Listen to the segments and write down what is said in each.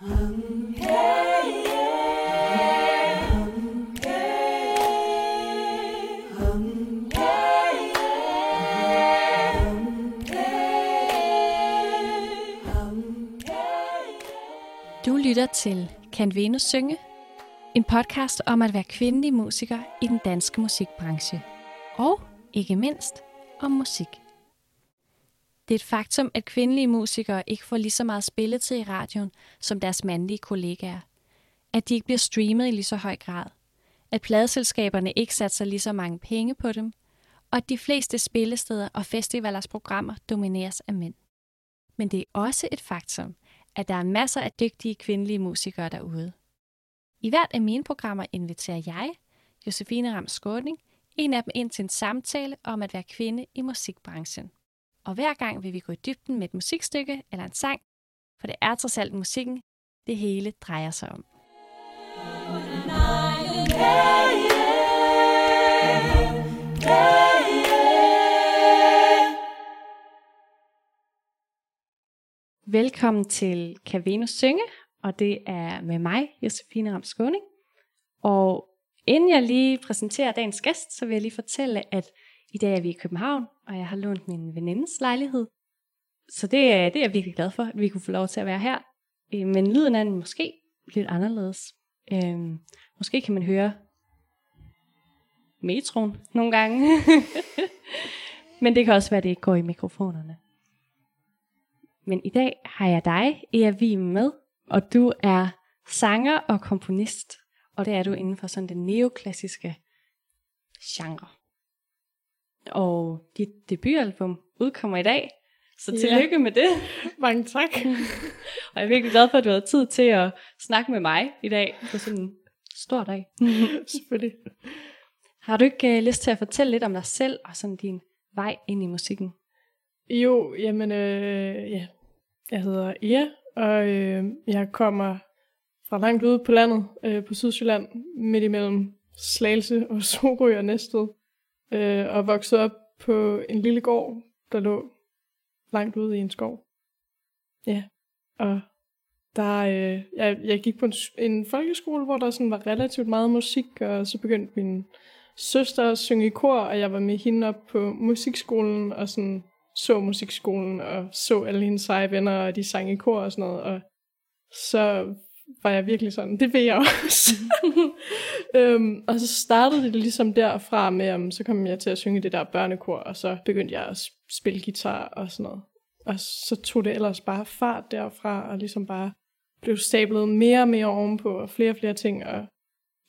Du lytter til Kan Venus synge? En podcast om at være kvindelig musiker i den danske musikbranche. Og ikke mindst om musik. Det er et faktum, at kvindelige musikere ikke får lige så meget spilletid i radioen som deres mandlige kollegaer. At de ikke bliver streamet i lige så høj grad. At pladeselskaberne ikke satser lige så mange penge på dem. Og at de fleste spillesteder og festivalers programmer domineres af mænd. Men det er også et faktum, at der er masser af dygtige kvindelige musikere derude. I hvert af mine programmer inviterer jeg, Josefine Ram Skåning, en af dem ind til en samtale om at være kvinde i musikbranchen. Og hver gang vil vi gå i dybden med et musikstykke eller en sang, for det er trods alt musikken, det hele drejer sig om. Velkommen til Kan Venus synge, og det er med mig, Josefine Ram Skåning. Og inden jeg lige præsenterer dagens gæst, så vil jeg lige fortælle, at i dag er vi i København, og jeg har lånt min venindes lejlighed. Så det er, det er jeg virkelig glad for, at vi kunne få lov til at være her. Øh, men lyden er måske lidt anderledes. Øhm, måske kan man høre metroen nogle gange. Men det kan også være, at det ikke går i mikrofonerne. Men i dag har jeg dig, Ea vi med, og du er sanger og komponist, og det er du inden for sådan den neoklassiske genre. Og dit debutalbum udkommer i dag, så Ja. tillykke med det. Mange tak. Og jeg er virkelig glad for, at du har tid til at snakke med mig i dag på sådan en stor dag. Selvfølgelig. Har du ikke uh, lyst til at fortælle lidt om dig selv og sådan din vej ind i musikken? Jo, jamen, øh, ja. Jeg hedder Ea, og øh, jeg kommer fra langt ude på landet, øh, på Sydsjælland, midt imellem Slagelse og Sorø og Næstved, øh, og voksede op på en lille gård, der lå langt ude i en skov. Ja, og der, øh, jeg, jeg gik på en, en folkeskole, hvor der sådan var relativt meget musik, og så begyndte min søster at synge i kor, og jeg var med hende op på musikskolen, og sådan så musikskolen, og så alle hendes seje venner, og de sang i kor og sådan noget, og så var jeg virkelig sådan, det vil jeg også. øhm, og så startede det ligesom derfra med, um, så kom jeg til at synge det der børnekor, og så begyndte jeg at spille guitar og sådan noget. Og så tog det ellers bare fart derfra, og ligesom bare blev stablet mere og mere ovenpå, og flere og flere ting, og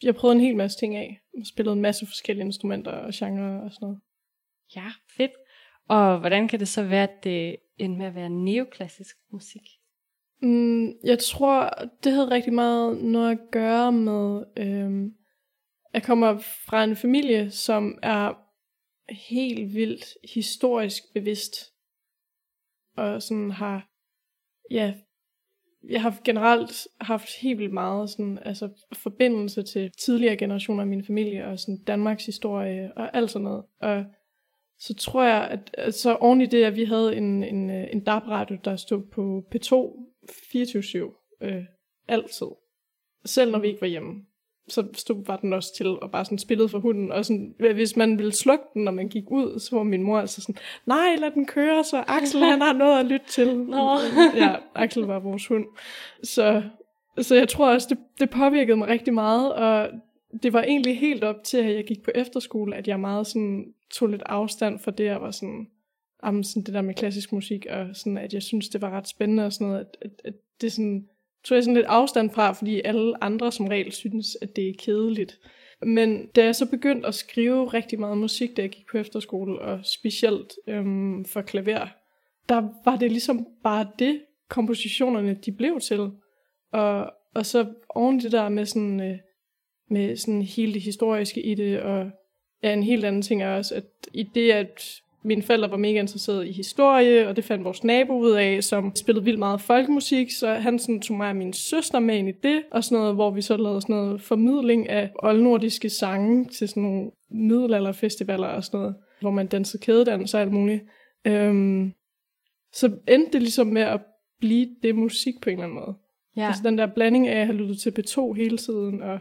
jeg prøvede en hel masse ting af. Jeg spillede en masse forskellige instrumenter og genrer og sådan noget. Ja, fedt. Og hvordan kan det så være, at det endte med at være neoklassisk musik? Mm, jeg tror, det havde rigtig meget noget at gøre med, øhm, jeg kommer fra en familie, som er helt vildt historisk bevidst. Og sådan har, ja, jeg har generelt haft helt vildt meget sådan, altså, forbindelse til tidligere generationer af min familie, og sådan Danmarks historie, og alt sådan noget. Og så tror jeg, at så så oven i det, at vi havde en, en, øh, en DAB-radio, der stod på P2 24-7, øh, altid. Selv når vi ikke var hjemme, så stod, var den også til og bare sådan spillede for hunden. Og sådan, hvis man ville slukke den, når man gik ud, så var min mor altså sådan, nej, lad den køre, så Axel han har noget at lytte til. Nå. ja, Axel var vores hund. Så, så jeg tror også, det, det påvirkede mig rigtig meget, og det var egentlig helt op til, at jeg gik på efterskole, at jeg meget sådan tog lidt afstand fra det, og var sådan, om sådan det der med klassisk musik, og sådan, at jeg synes, det var ret spændende og sådan noget, at, at, at det sådan, tog jeg sådan lidt afstand fra, fordi alle andre som regel synes, at det er kedeligt. Men da jeg så begyndte at skrive rigtig meget musik, da jeg gik på efterskole, og specielt øhm, for klaver, der var det ligesom bare det, kompositionerne de blev til. Og, og så oven det der med sådan, øh, med sådan hele det historiske i det, og ja, en helt anden ting er også, at i det, at mine forældre var mega interesserede i historie, og det fandt vores nabo ud af, som spillede vildt meget folkemusik, så han sådan tog mig og min søster med ind i det, og sådan noget, hvor vi så lavede sådan noget formidling af oldnordiske sange til sådan nogle middelalderfestivaler og sådan noget, hvor man dansede kædedans og alt muligt. Øhm, så endte det ligesom med at blive det musik på en eller anden måde. Ja. Altså den der blanding af at have lyttet til P2 hele tiden, og,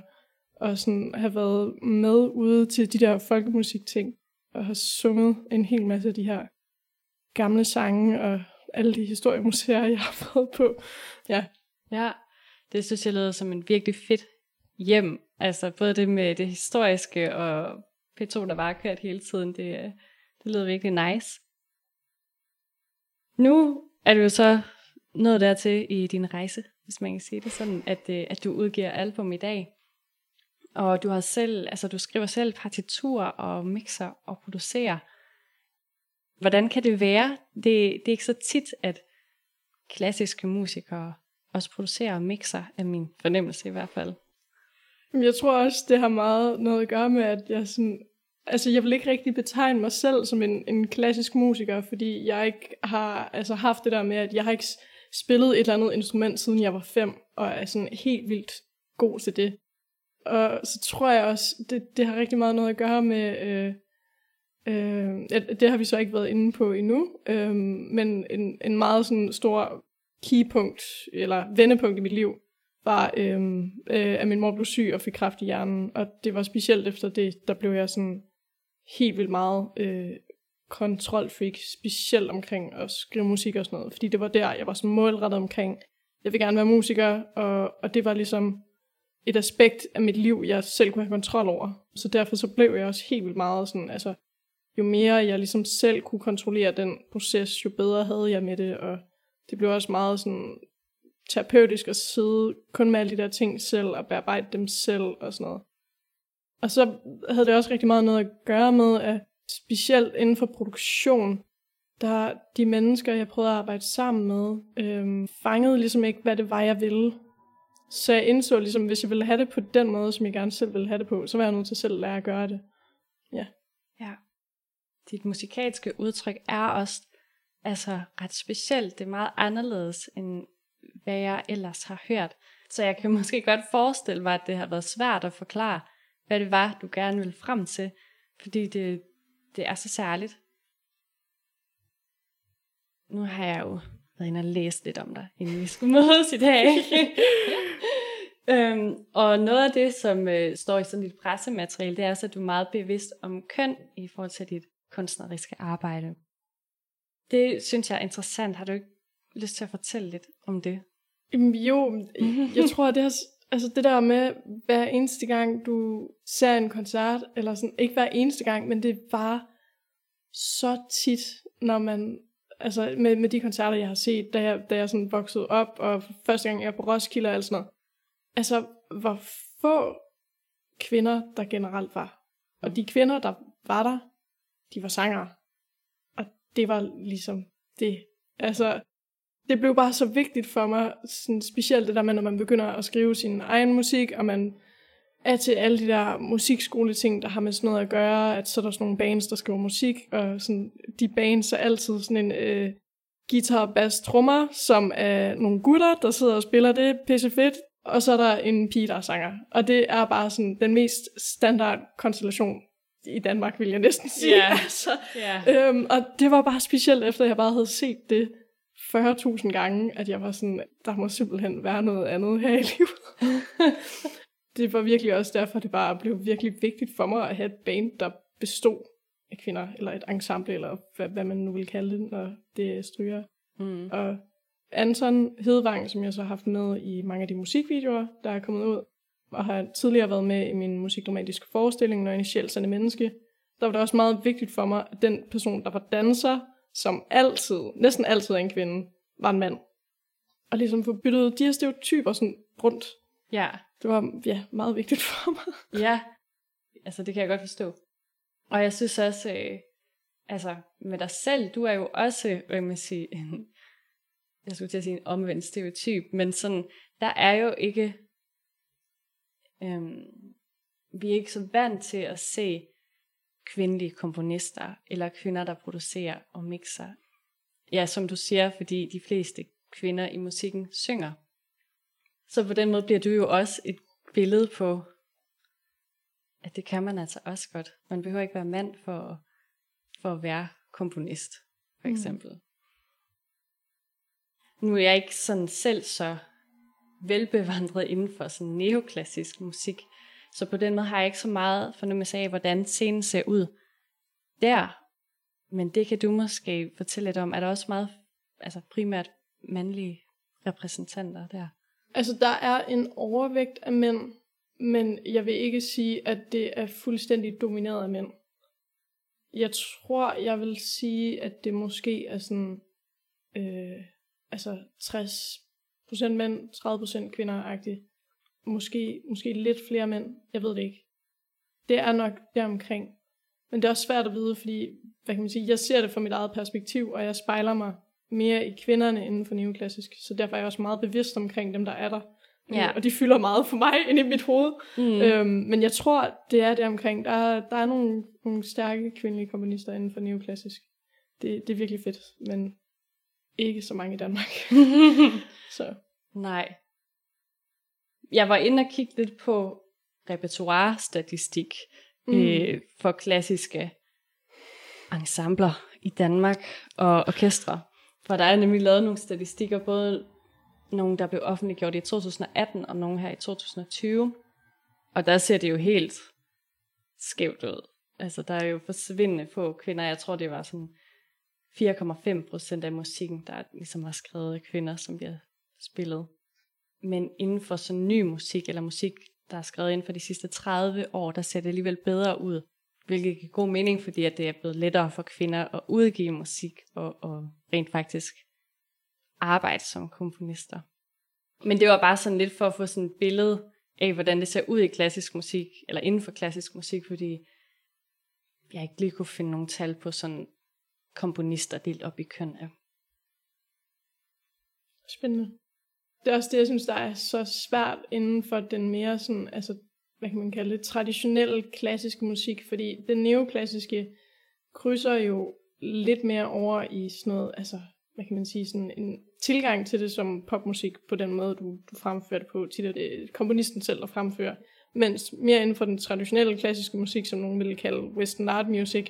og sådan have været med ude til de der folkemusikting, og har sunget en hel masse af de her gamle sange, og alle de historiemuseer, jeg har været på. Ja. Ja, det synes jeg lyder som en virkelig fedt hjem. Altså både det med det historiske og P2, der var kørt hele tiden, det, det lyder virkelig nice. Nu er du jo så nået dertil i din rejse, hvis man kan sige det sådan, at, øh, at du udgiver album i dag. Og du har selv, altså du skriver selv partitur og mixer og producerer. Hvordan kan det være? Det, det er ikke så tit, at klassiske musikere også producerer og mixer, af min fornemmelse i hvert fald. Jeg tror også, det har meget noget at gøre med, at jeg sådan, altså jeg vil ikke rigtig betegne mig selv som en, en klassisk musiker, fordi jeg ikke har altså haft det der med, at jeg har ikke spillet et eller andet instrument, siden jeg var fem, og er sådan helt vildt god til det. Og så tror jeg også, det, det har rigtig meget noget at gøre med, øh, øh, det har vi så ikke været inde på endnu, øh, men en, en meget sådan stor keypunkt, eller vendepunkt i mit liv, var, øh, øh, at min mor blev syg og fik kræft i hjernen, og det var specielt efter det, der blev jeg sådan helt vildt meget øh, kontrolfreak, specielt omkring at skrive musik og sådan noget, fordi det var der, jeg var sådan målrettet omkring, jeg vil gerne være musiker, og, og det var ligesom et aspekt af mit liv, jeg selv kunne have kontrol over. Så derfor så blev jeg også helt vildt meget sådan, altså, jo mere jeg ligesom selv kunne kontrollere den proces, jo bedre havde jeg med det, og det blev også meget sådan terapeutisk at sidde kun med alle de der ting selv, og bearbejde dem selv og sådan noget. Og så havde det også rigtig meget noget at gøre med, at specielt inden for produktion, der de mennesker, jeg prøvede at arbejde sammen med, øhm, fangede ligesom ikke, hvad det var, jeg ville. Så jeg indså ligesom, hvis jeg ville have det på den måde, som jeg gerne selv ville have det på, så var jeg nødt til selv at lære at gøre det. Ja. Ja. Dit musikalske udtryk er også altså ret specielt. Det er meget anderledes, end hvad jeg ellers har hørt. Så jeg kan måske godt forestille mig, at det har været svært at forklare, hvad det var, du gerne ville frem til. Fordi det, det er så særligt. Nu har jeg jo været inde og læst lidt om dig, inden vi skulle mødes i dag. øhm, og noget af det, som øh, står i sådan dit pressemateriale, det er også, at du er meget bevidst om køn i forhold til dit kunstneriske arbejde. Det synes jeg er interessant. Har du ikke lyst til at fortælle lidt om det? Jo, jeg tror, det har, altså det der med, hver eneste gang du ser en koncert, eller sådan, ikke hver eneste gang, men det er bare så tit, når man, altså med, med de koncerter, jeg har set, da jeg, da jeg sådan voksede op, og første gang jeg er på Roskilde og alt sådan noget, altså hvor få kvinder, der generelt var. Og de kvinder, der var der, de var sangere. Og det var ligesom det. Altså, det blev bare så vigtigt for mig, sådan specielt det der med, når man begynder at skrive sin egen musik, og man er til alle de der musikskoleting, der har med sådan noget at gøre, at så er der sådan nogle bands, der skriver musik, og sådan, de bands er altid sådan en øh, guitar, bass, trommer, som er nogle gutter, der sidder og spiller det pisse fedt, og så er der en pige, der er sanger. Og det er bare sådan den mest standard konstellation i Danmark, vil jeg næsten sige. Yeah. altså, yeah. Øhm, og det var bare specielt, efter jeg bare havde set det 40.000 gange, at jeg var sådan, der må simpelthen være noget andet her i livet. det var virkelig også derfor, det bare blev virkelig vigtigt for mig at have et band, der bestod af kvinder, eller et ensemble, eller hvad, hvad man nu vil kalde det, når det er stryger. Mm. Og Anton Hedvang, som jeg så har haft med i mange af de musikvideoer, der er kommet ud, og har tidligere været med i min musikdramatiske forestilling, Når initielt sande menneske, der var det også meget vigtigt for mig, at den person, der var danser, som altid, næsten altid er en kvinde, var en mand. Og ligesom få byttet de her stereotyper sådan rundt. Ja. Det var ja, meget vigtigt for mig. Ja, altså det kan jeg godt forstå. Og jeg synes også, øh, altså med dig selv, du er jo også, hvad man sige, en, jeg skulle til at sige en omvendt stereotyp, men sådan, der er jo ikke, øh, vi er ikke så vant til at se kvindelige komponister, eller kvinder, der producerer og mixer. Ja, som du siger, fordi de fleste kvinder i musikken synger. Så på den måde bliver du jo også et billede på, at det kan man altså også godt. Man behøver ikke være mand for, for at være komponist, for mm. eksempel. Mm. Nu er jeg ikke sådan selv så velbevandret inden for sådan neoklassisk musik. Så på den måde har jeg ikke så meget fornemmelse af, hvordan scenen ser ud der. Men det kan du måske fortælle lidt om. Er der også meget altså primært mandlige repræsentanter der? Altså, der er en overvægt af mænd, men jeg vil ikke sige, at det er fuldstændig domineret af mænd. Jeg tror, jeg vil sige, at det måske er sådan, øh, altså 60% mænd, 30% kvinder-agtigt. Måske, måske lidt flere mænd, jeg ved det ikke. Det er nok deromkring. Men det er også svært at vide, fordi hvad kan man sige, jeg ser det fra mit eget perspektiv, og jeg spejler mig mere i kvinderne inden for neoklassisk. Så derfor er jeg også meget bevidst omkring dem, der er der. Ja. Og de fylder meget for mig ind i mit hoved. Mm. Øhm, men jeg tror, det er det omkring. Der er, der er nogle, nogle stærke kvindelige komponister inden for neoklassisk. Det, det er virkelig fedt, men ikke så mange i Danmark. så. Nej. Jeg var inde og kigge lidt på repertoire-statistik mm. øh, for klassiske ensembler i Danmark og orkestre. For der er nemlig lavet nogle statistikker, både nogle, der blev offentliggjort i 2018, og nogle her i 2020. Og der ser det jo helt skævt ud. Altså, der er jo forsvindende få kvinder. Jeg tror, det var sådan 4,5 procent af musikken, der ligesom var skrevet af kvinder, som bliver spillet. Men inden for sådan ny musik, eller musik, der er skrevet inden for de sidste 30 år, der ser det alligevel bedre ud. Hvilket giver god mening, fordi at det er blevet lettere for kvinder at udgive musik, og, og rent faktisk arbejde som komponister. Men det var bare sådan lidt for at få sådan et billede af, hvordan det ser ud i klassisk musik, eller inden for klassisk musik, fordi jeg ikke lige kunne finde nogle tal på sådan komponister delt op i køn af. Spændende. Det er også det, jeg synes, der er så svært inden for den mere sådan, altså, hvad kan man kalde det, traditionel klassisk musik, fordi den neoklassiske krydser jo lidt mere over i sådan noget, altså hvad kan man sige, sådan en tilgang til det som popmusik på den måde, du, du fremfører det på. Tit er det komponisten selv, der fremfører. Mens mere inden for den traditionelle klassiske musik, som nogen ville kalde western art music,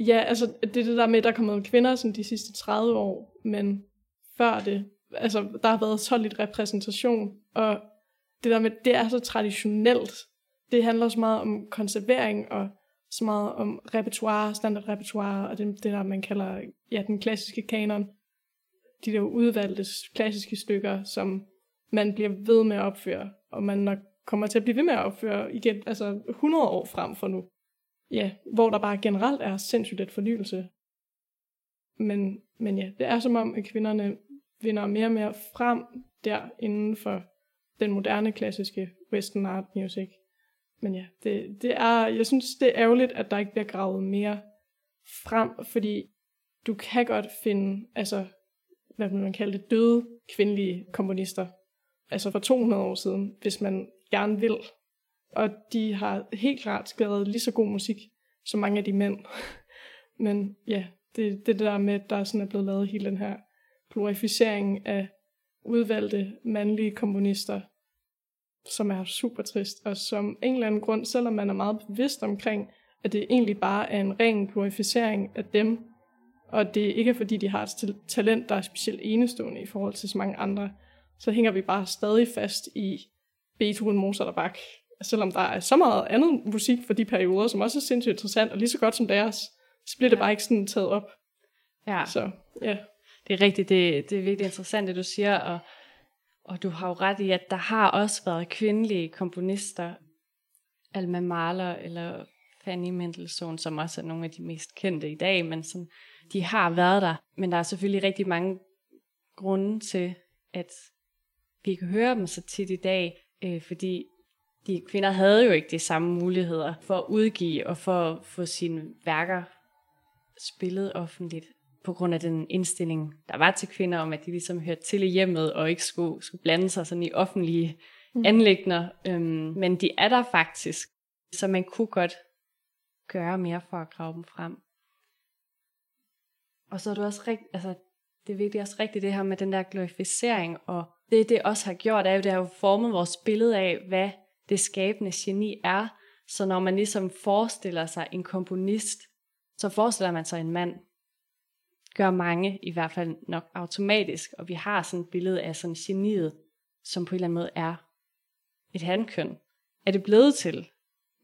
ja, altså det er det der med, at der er kommet kvinder sådan de sidste 30 år, men før det, altså der har været så lidt repræsentation, og det der med, det er så traditionelt. Det handler så meget om konservering og så meget om repertoire, standard repertoire, og det, det der, man kalder ja, den klassiske kanon. De der udvalgte klassiske stykker, som man bliver ved med at opføre, og man nok kommer til at blive ved med at opføre igen, altså 100 år frem for nu. Ja, hvor der bare generelt er sindssygt et fornyelse. Men, men ja, det er som om, at kvinderne vinder mere og mere frem der inden for den moderne klassiske western art music. Men ja, det, det er, jeg synes, det er ærgerligt, at der ikke bliver gravet mere frem, fordi du kan godt finde, altså, hvad vil man kalde det, døde kvindelige komponister, altså for 200 år siden, hvis man gerne vil. Og de har helt klart skrevet lige så god musik, som mange af de mænd. Men ja, det, det, det der med, at der sådan er blevet lavet hele den her glorificering af udvalgte mandlige komponister, som er super trist, og som en eller anden grund, selvom man er meget bevidst omkring, at det egentlig bare er en ren glorificering af dem, og det ikke er fordi, de har et talent, der er specielt enestående i forhold til så mange andre, så hænger vi bare stadig fast i Beethoven, Mozart og Bach, selvom der er så meget andet musik for de perioder, som også er sindssygt interessant, og lige så godt som deres, så bliver det ja. bare ikke sådan taget op. Ja. Så, ja. Det er rigtigt, det, det er virkelig interessant, det du siger, og og du har jo ret i, at der har også været kvindelige komponister, Alma Mahler eller Fanny Mendelssohn, som også er nogle af de mest kendte i dag, men som de har været der. Men der er selvfølgelig rigtig mange grunde til, at vi kan høre dem så tit i dag, øh, fordi de kvinder havde jo ikke de samme muligheder for at udgive og for at få sine værker spillet offentligt på grund af den indstilling, der var til kvinder, om at de ligesom hørte til i hjemmet, og ikke skulle, skulle blande sig sådan i offentlige mm. anlægner. Øhm, men de er der faktisk, så man kunne godt gøre mere for at grave dem frem. Og så er det også rigtigt, altså, det er virkelig også rigtigt det her med den der glorificering, og det det også har gjort, er jo, det har jo formet vores billede af, hvad det skabende geni er. Så når man ligesom forestiller sig en komponist, så forestiller man sig en mand, gør mange i hvert fald nok automatisk, og vi har sådan et billede af sådan geniet, som på en eller anden måde er et handkøn, er det blevet til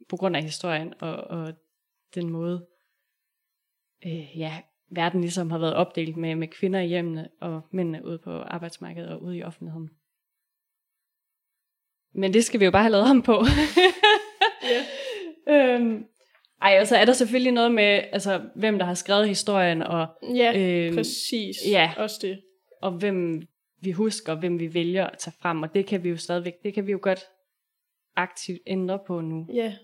på grund af historien og, og den måde, øh, ja, verden ligesom har været opdelt med, med kvinder i hjemmene og mændene ude på arbejdsmarkedet og ude i offentligheden. Men det skal vi jo bare have lavet om på. Ja. øhm, ej, og så er der selvfølgelig noget med, altså, hvem der har skrevet historien, og, Ja, Øhm, præcis. ja. Også det. og hvem vi husker, hvem vi vælger at tage frem, og det kan vi jo stadigvæk, det kan vi jo godt aktivt ændre på nu. Ja,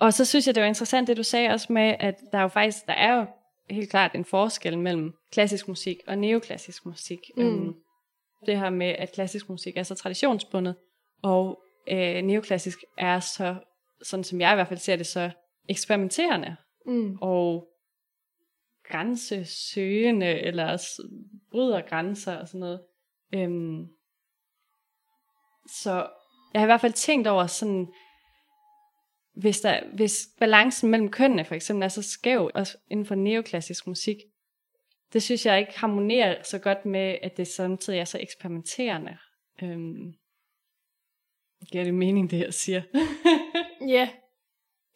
Og så synes jeg, det var interessant, det du sagde også med, at der er jo faktisk, der er jo helt klart en forskel mellem klassisk musik og neoklassisk musik. Mm. Øhm, det her med, at klassisk musik er så traditionsbundet, og øh, neoklassisk er så, sådan som jeg i hvert fald ser det, så eksperimenterende mm. og grænsesøgende, eller bryder grænser og sådan noget. Øhm, så jeg har i hvert fald tænkt over sådan, hvis, der, hvis balancen mellem kønnene for eksempel er så skæv, også inden for neoklassisk musik, det synes jeg ikke harmonerer så godt med, at det samtidig er så eksperimenterende. Øhm, giver det mening, det jeg siger? Ja.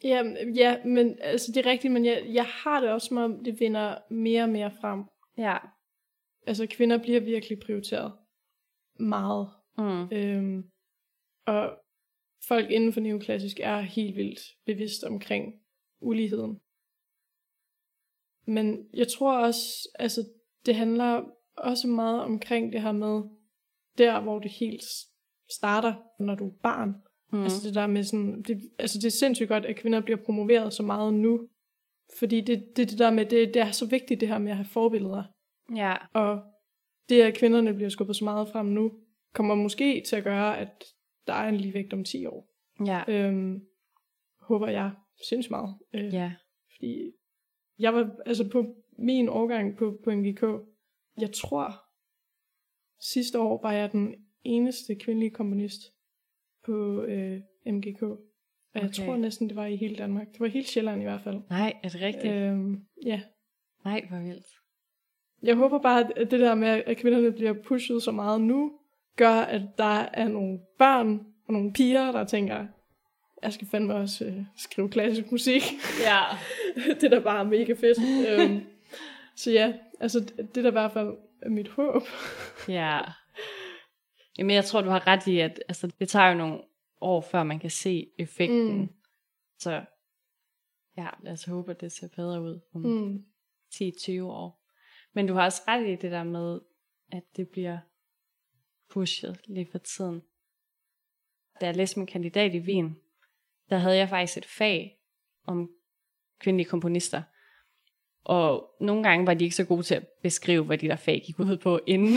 Ja, ja, men altså, det er rigtigt, men jeg, jeg har det også som om, det vinder mere og mere frem. ja. Altså, kvinder bliver virkelig prioriteret meget. Mm. Øhm, og folk inden for neoklassisk er helt vildt bevidst omkring uligheden. Men jeg tror også, altså, det handler også meget omkring det her med, der hvor det helt starter, når du er barn. Mm. Altså det der med sådan, det, altså det er sindssygt godt, at kvinder bliver promoveret så meget nu. Fordi det, det, det der med, det, det er så vigtigt det her med at have forbilleder. Ja. Og det, at kvinderne bliver skubbet så meget frem nu, kommer måske til at gøre, at der er en ligevægt om 10 år. Ja. Øhm, håber jeg sindssygt meget. Øh, Ja. Fordi jeg var, altså på min årgang på, på MGK, jeg tror, sidste år var jeg den eneste kvindelige komponist på øh, MGK. Og jeg Okay. tror næsten, det var i hele Danmark. Det var helt Sjælland i hvert fald. Nej, er det rigtigt? Øh. Øhm, ja. Nej, hvor vildt. Jeg håber bare, at det der med, at kvinderne bliver pushet så meget nu, gør, at der er nogle børn og nogle piger, der tænker, jeg skal fandme også øh, skrive klassisk musik. Ja. det er da bare mega fedt. øhm, så ja, altså det det er da i hvert fald mit håb. Ja. Jamen, jeg tror, du har ret i, at altså, det tager jo nogle år, før man kan se effekten. Mm. Så ja, lad os håbe, at det ser bedre ud om mm. 10-20 år. Men du har også ret i det der med, at det bliver pushet lige for tiden. Da jeg læste min kandidat i Wien, der havde jeg faktisk et fag om kvindelige komponister. Og nogle gange var de ikke så gode til at beskrive, hvad de der fag gik ud på, inden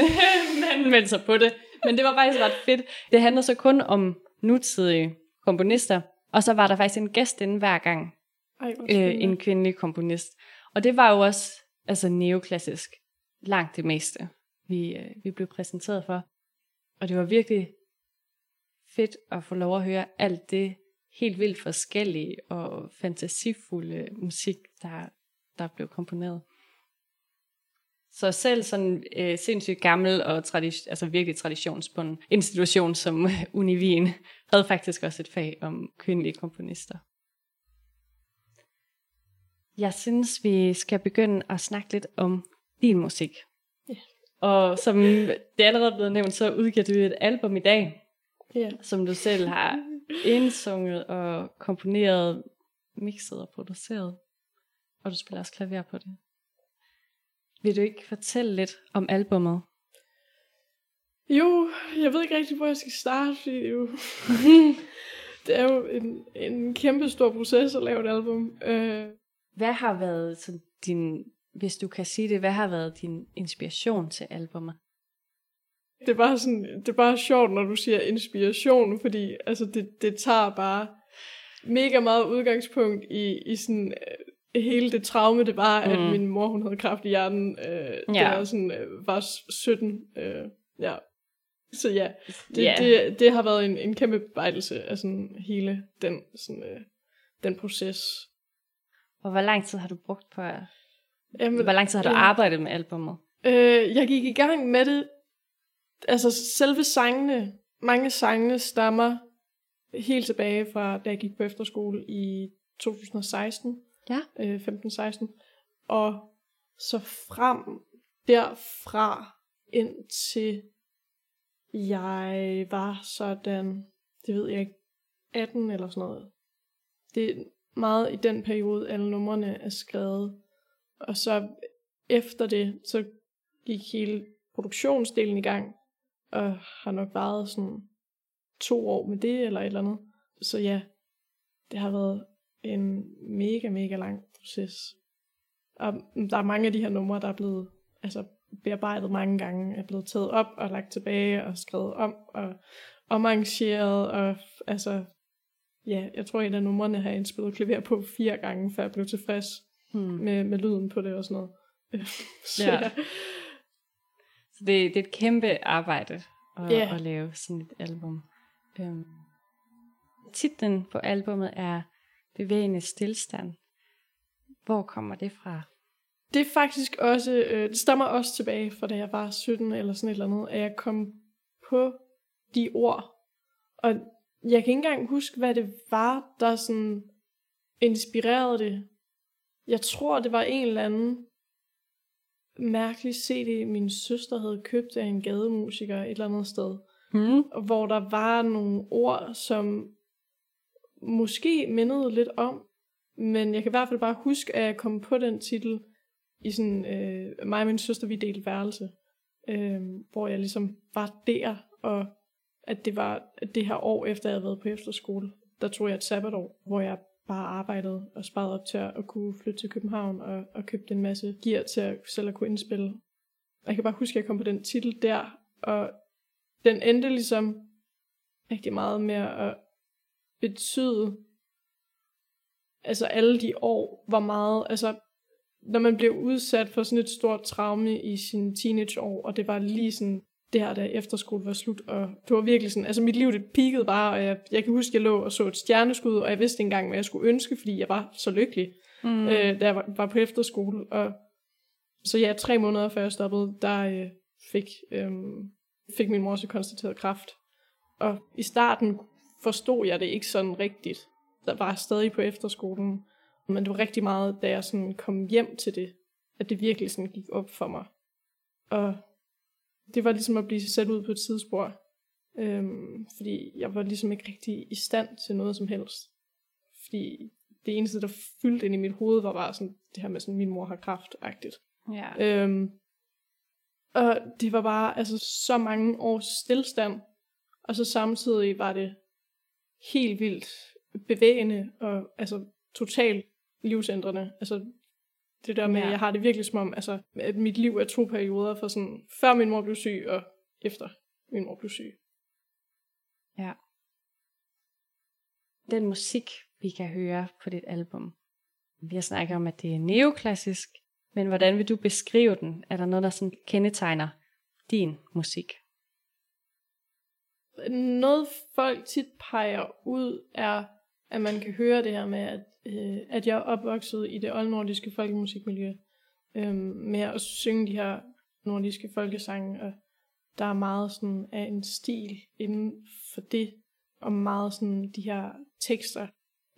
man meldte sig på det. Men det var faktisk ret fedt. Det handler så kun om nutidige komponister, og så var der faktisk en gæst inde hver gang, Ej, øh, en kvindelig komponist. Og det var jo også altså neoklassisk langt det meste, vi, øh, vi blev præsenteret for. Og det var virkelig fedt at få lov at høre alt det helt vildt forskellige og fantasifulde musik, der, der blev komponeret. Så selv sådan øh, sindssygt gammel og tradi- altså virkelig traditionsbunden institution som Univien havde faktisk også et fag om kvindelige komponister. Jeg synes, vi skal begynde at snakke lidt om din musik. Ja. Og som det er allerede blevet nævnt, så udgiver du et album i dag, Ja. som du selv har indsunget og komponeret, mixet og produceret. Og du spiller også klaver på det. Vil du ikke fortælle lidt om albummet? Jo, jeg ved ikke rigtig, hvor jeg skal starte, fordi det er jo, det er jo en, en kæmpe stor proces at lave et album. Øh, Hvad har været sådan din, hvis du kan sige det, hvad har været din inspiration til albummet? det er bare sådan, det er bare sjovt, når du siger inspiration, fordi altså, det, det tager bare mega meget udgangspunkt i, i sådan øh, hele det traume, det var, mm. at min mor, hun havde kræft i hjernen, øh, ja. Da jeg sådan, øh, var 17. Øh, ja. Så ja, det, Ja. det, det har været en, en kæmpe beejelse af sådan hele den, sådan, øh, den proces. Og hvor lang tid har du brugt på at... Jamen, Hvor lang tid har du øh, arbejdet med albummet? Øh, jeg gik i gang med det altså selve sangene, mange sangene stammer helt tilbage fra, da jeg gik på efterskole i 2016. Ja. Øh, 15-16. Og så frem derfra indtil jeg var sådan, det ved jeg ikke, 18 eller sådan noget. Det er meget i den periode, alle numrene er skrevet. Og så efter det, så gik hele produktionsdelen i gang, og har nok varet sådan to år med det, eller et eller andet. Så ja, det har været en mega, mega lang proces. Og der er mange af de her numre, der er blevet altså, bearbejdet mange gange, er blevet taget op og lagt tilbage og skrevet om og omarrangeret. Og altså, ja, jeg tror, en af numrene har jeg indspillet klaver på fire gange, før jeg blev tilfreds Hmm. med, med lyden på det og sådan noget. Så, Ja. Så det, det er et kæmpe arbejde at, Ja. at lave sådan et album. Øhm, titlen på albummet er Bevægende Stilstand. Hvor kommer det fra? Det er faktisk også, øh, det stammer også tilbage fra da jeg var 17 eller sådan et eller andet, at jeg kom på de ord. Og jeg kan ikke engang huske, hvad det var, der sådan inspirerede det. Jeg tror, det var en eller anden mærkelig CD, min søster havde købt af en gademusiker et eller andet sted. Og hvor der var nogle ord, som måske mindede lidt om, men jeg kan i hvert fald bare huske, at jeg kom på den titel i sådan, øh, mig og min søster, vi delte værelse, øh, hvor jeg ligesom var der, og at det var at det her år efter, jeg havde været på efterskole, der tog jeg et sabbatår, hvor jeg bare arbejdede og sparede op til at kunne flytte til København og, og købte en masse gear til at selv at kunne indspille. Jeg kan bare huske, at jeg kom på den titel der, og den endte ligesom rigtig meget med at betyde, altså alle de år, var meget, altså når man blev udsat for sådan et stort traume i sine teenageår, og det var lige sådan, det her, da efterskole var slut, og det var virkelig sådan, altså mit liv, det peakede bare, og jeg, jeg kan huske, jeg lå og så et stjerneskud, og jeg vidste ikke engang, hvad jeg skulle ønske, fordi jeg var så lykkelig, mm. øh, da jeg var, var på efterskole, og så ja, tre måneder før jeg stoppede, der øh, fik, øh, fik min mor så konstateret kræft, og i starten forstod jeg det ikke sådan rigtigt, der var stadig på efterskolen, men det var rigtig meget, da jeg sådan kom hjem til det, at det virkelig sådan gik op for mig. Og det var ligesom at blive sat ud på et tidsspor. Øhm, fordi jeg var ligesom ikke rigtig i stand til noget som helst. Fordi det eneste, der fyldte ind i mit hoved, var bare sådan det her med sådan, min mor har kraft-agtigt. Ja. Øhm, og det var bare altså så mange års stillstand. Og så samtidig var det helt vildt bevægende og altså totalt livsændrende. Altså det der med, Ja. ja. jeg har det virkelig som om, altså, at mit liv er to perioder for sådan, før min mor blev syg og efter min mor blev syg. Ja. Den musik, vi kan høre på dit album. Vi har snakket om, at det er neoklassisk, men hvordan vil du beskrive den? Er der noget, der sådan kendetegner din musik? Noget folk tit peger ud er, at man kan høre det her med, at, øh, at jeg er opvokset i det oldnordiske folkemusikmiljø, øh, med at synge de her nordiske folkesange, og der er meget sådan af en stil inden for det, og meget sådan de her tekster,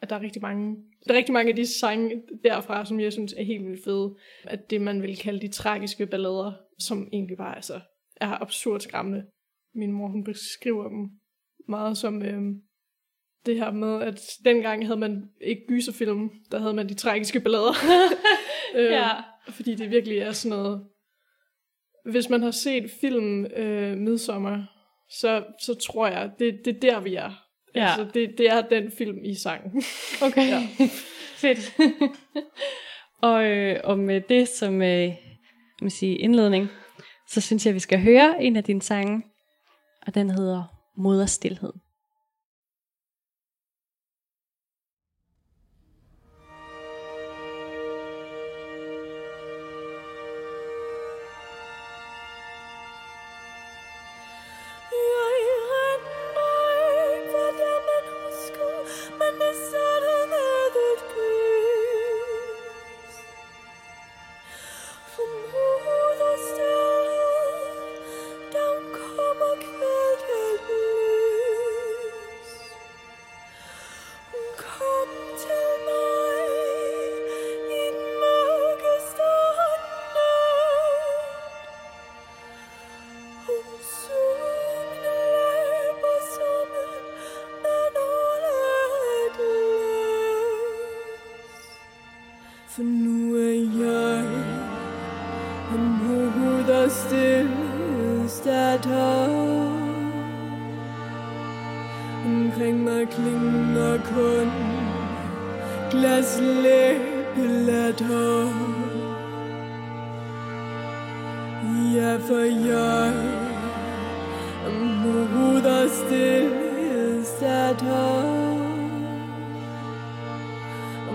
at der er rigtig mange, der er rigtig mange af de sange derfra, som jeg synes er helt vildt fede, at det man vil kalde de tragiske ballader, som egentlig bare altså, er absurd skræmmende. Min mor, hun beskriver dem meget som øhm, det her med, at dengang havde man ikke gyserfilm, der havde man de tragiske ballader. øh, Fordi det virkelig er sådan noget... Hvis man har set filmen øh, Midsommer, så, så tror jeg, det, det er der, vi er. Ja. Altså, det, det er den film i sangen. Okay, Ja. fedt. og, øh, og med det som øh, vil sige, indledning, så synes jeg, at vi skal høre en af dine sange, og den hedder Moderstilhed.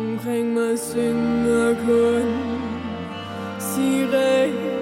Omkring mig synger kun sirenelatter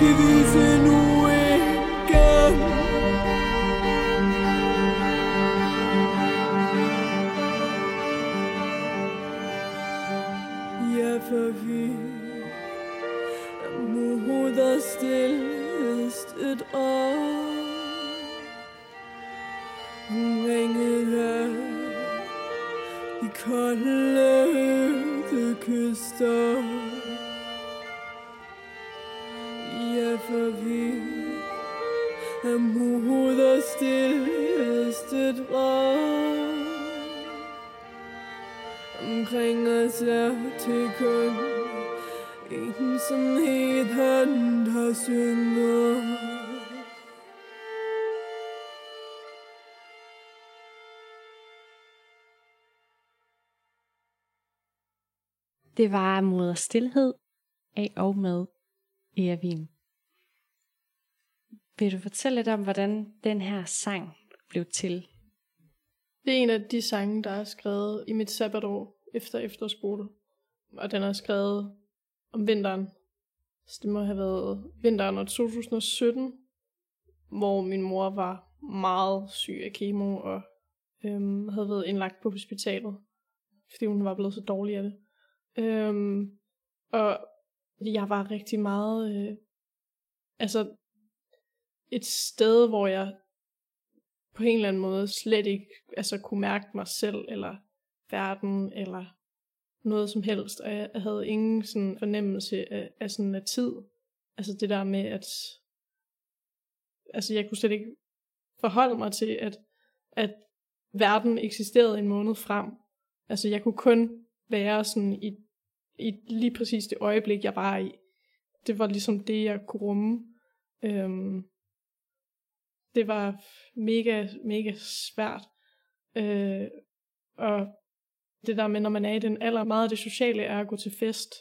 hun nok Det var Moder Stilhed af og med Ervin. Vil du fortælle lidt om, hvordan den her sang blev til? Det er en af de sange, der er skrevet i mit sabbatår efter efterskole. Og den er skrevet om vinteren. Så det må have været vinteren af 2017, hvor min mor var meget syg af kemo og øhm, havde været indlagt på hospitalet, fordi hun var blevet så dårlig af det. Øhm, og jeg var rigtig meget, øh, altså et sted, hvor jeg på en eller anden måde slet ikke altså, kunne mærke mig selv, eller verden, eller noget som helst, og jeg havde ingen sådan fornemmelse af, af sådan af tid. Altså det der med, at altså jeg kunne slet ikke forholde mig til, at, at verden eksisterede en måned frem. Altså jeg kunne kun være sådan i, i lige præcis det øjeblik, jeg var i. Det var ligesom det, jeg kunne rumme. Øhm, det var mega, mega svært. Øh, og det der med, når man er i den alder, meget af det sociale er at gå til fest.